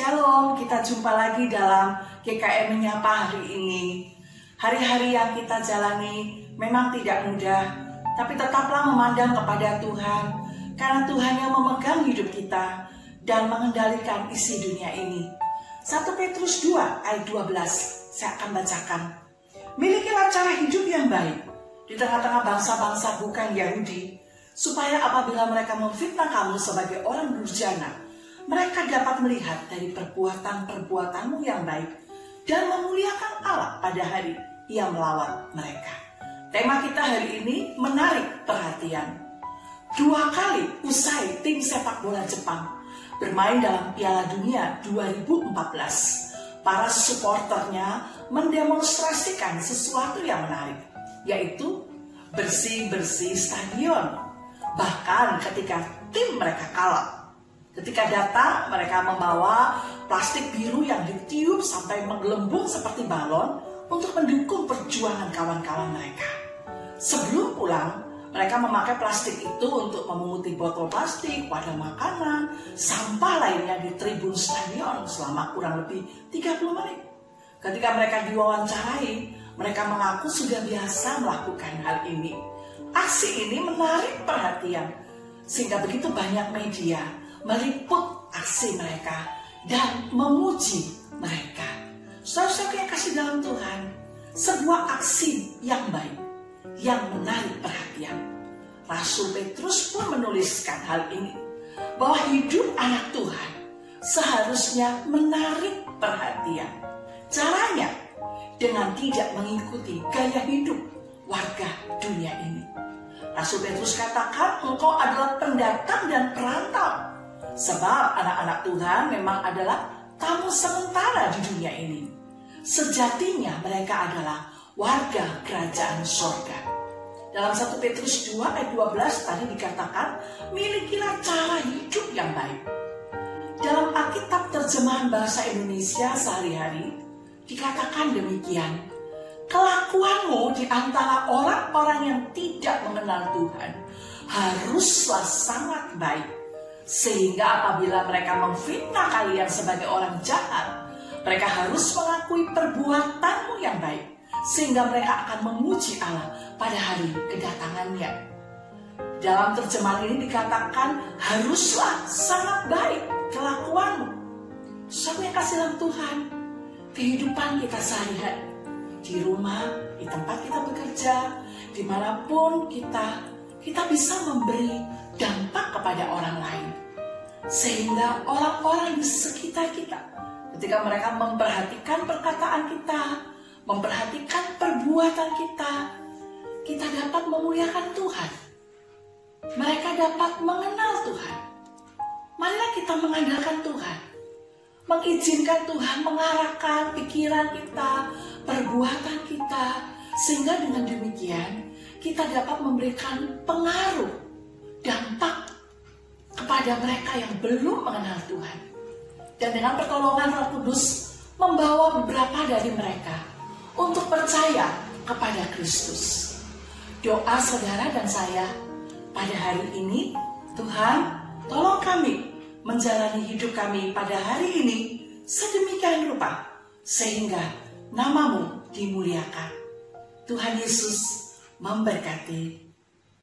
kita jumpa lagi dalam GKM Menyapa hari ini. Hari-hari yang kita jalani memang tidak mudah, tapi tetaplah memandang kepada Tuhan, karena Tuhan yang memegang hidup kita dan mengendalikan isi dunia ini. 1 Petrus 2 ayat 12, saya akan bacakan. Milikilah cara hidup yang baik di tengah-tengah bangsa-bangsa bukan Yahudi, supaya apabila mereka memfitnah kamu sebagai orang durjana, mereka dapat melihat dari perbuatan-perbuatanmu yang baik dan memuliakan Allah pada hari yang melawan mereka. Tema kita hari ini menarik perhatian. Dua kali usai tim sepak bola Jepang bermain dalam Piala Dunia 2014, para supporternya mendemonstrasikan sesuatu yang menarik, yaitu bersih-bersih stadion. Bahkan ketika tim mereka kalah, Ketika datang, mereka membawa plastik biru yang ditiup sampai menggelembung seperti balon untuk mendukung perjuangan kawan-kawan mereka. Sebelum pulang, mereka memakai plastik itu untuk memunguti botol plastik, wadah makanan, sampah lainnya di tribun stadion selama kurang lebih 30 menit. Ketika mereka diwawancarai, mereka mengaku sudah biasa melakukan hal ini. Aksi ini menarik perhatian, sehingga begitu banyak media meliput aksi mereka dan memuji mereka. Saudara-saudara yang kasih dalam Tuhan, sebuah aksi yang baik, yang menarik perhatian. Rasul Petrus pun menuliskan hal ini, bahwa hidup anak Tuhan seharusnya menarik perhatian. Caranya dengan tidak mengikuti gaya hidup warga dunia ini. Rasul Petrus katakan engkau adalah pendatang dan perantau Sebab anak-anak Tuhan memang adalah tamu sementara di dunia ini. Sejatinya mereka adalah warga kerajaan sorga. Dalam 1 Petrus 2 ayat 12 tadi dikatakan, milikilah cara hidup yang baik. Dalam Alkitab terjemahan bahasa Indonesia sehari-hari, dikatakan demikian. Kelakuanmu di antara orang-orang yang tidak mengenal Tuhan haruslah sangat baik sehingga apabila mereka memfitnah kalian sebagai orang jahat, mereka harus mengakui perbuatanmu yang baik. Sehingga mereka akan memuji Allah pada hari kedatangannya. Dalam terjemahan ini dikatakan haruslah sangat baik kelakuanmu. Siapa yang kasih dalam Tuhan? Kehidupan kita sehari-hari. Di rumah, di tempat kita bekerja, di mana pun kita, kita bisa memberi dampak kepada orang lain. Sehingga orang-orang di sekitar kita, ketika mereka memperhatikan perkataan kita, memperhatikan perbuatan kita, kita dapat memuliakan Tuhan. Mereka dapat mengenal Tuhan. Marilah kita mengandalkan Tuhan. Mengizinkan Tuhan mengarahkan pikiran kita, perbuatan kita, sehingga dengan demikian kita dapat memberikan pengaruh dampak kepada mereka yang belum mengenal Tuhan. Dan dengan pertolongan Roh Kudus membawa beberapa dari mereka untuk percaya kepada Kristus. Doa saudara dan saya pada hari ini, Tuhan tolong kami menjalani hidup kami pada hari ini sedemikian rupa sehingga namamu dimuliakan. Tuhan Yesus memberkati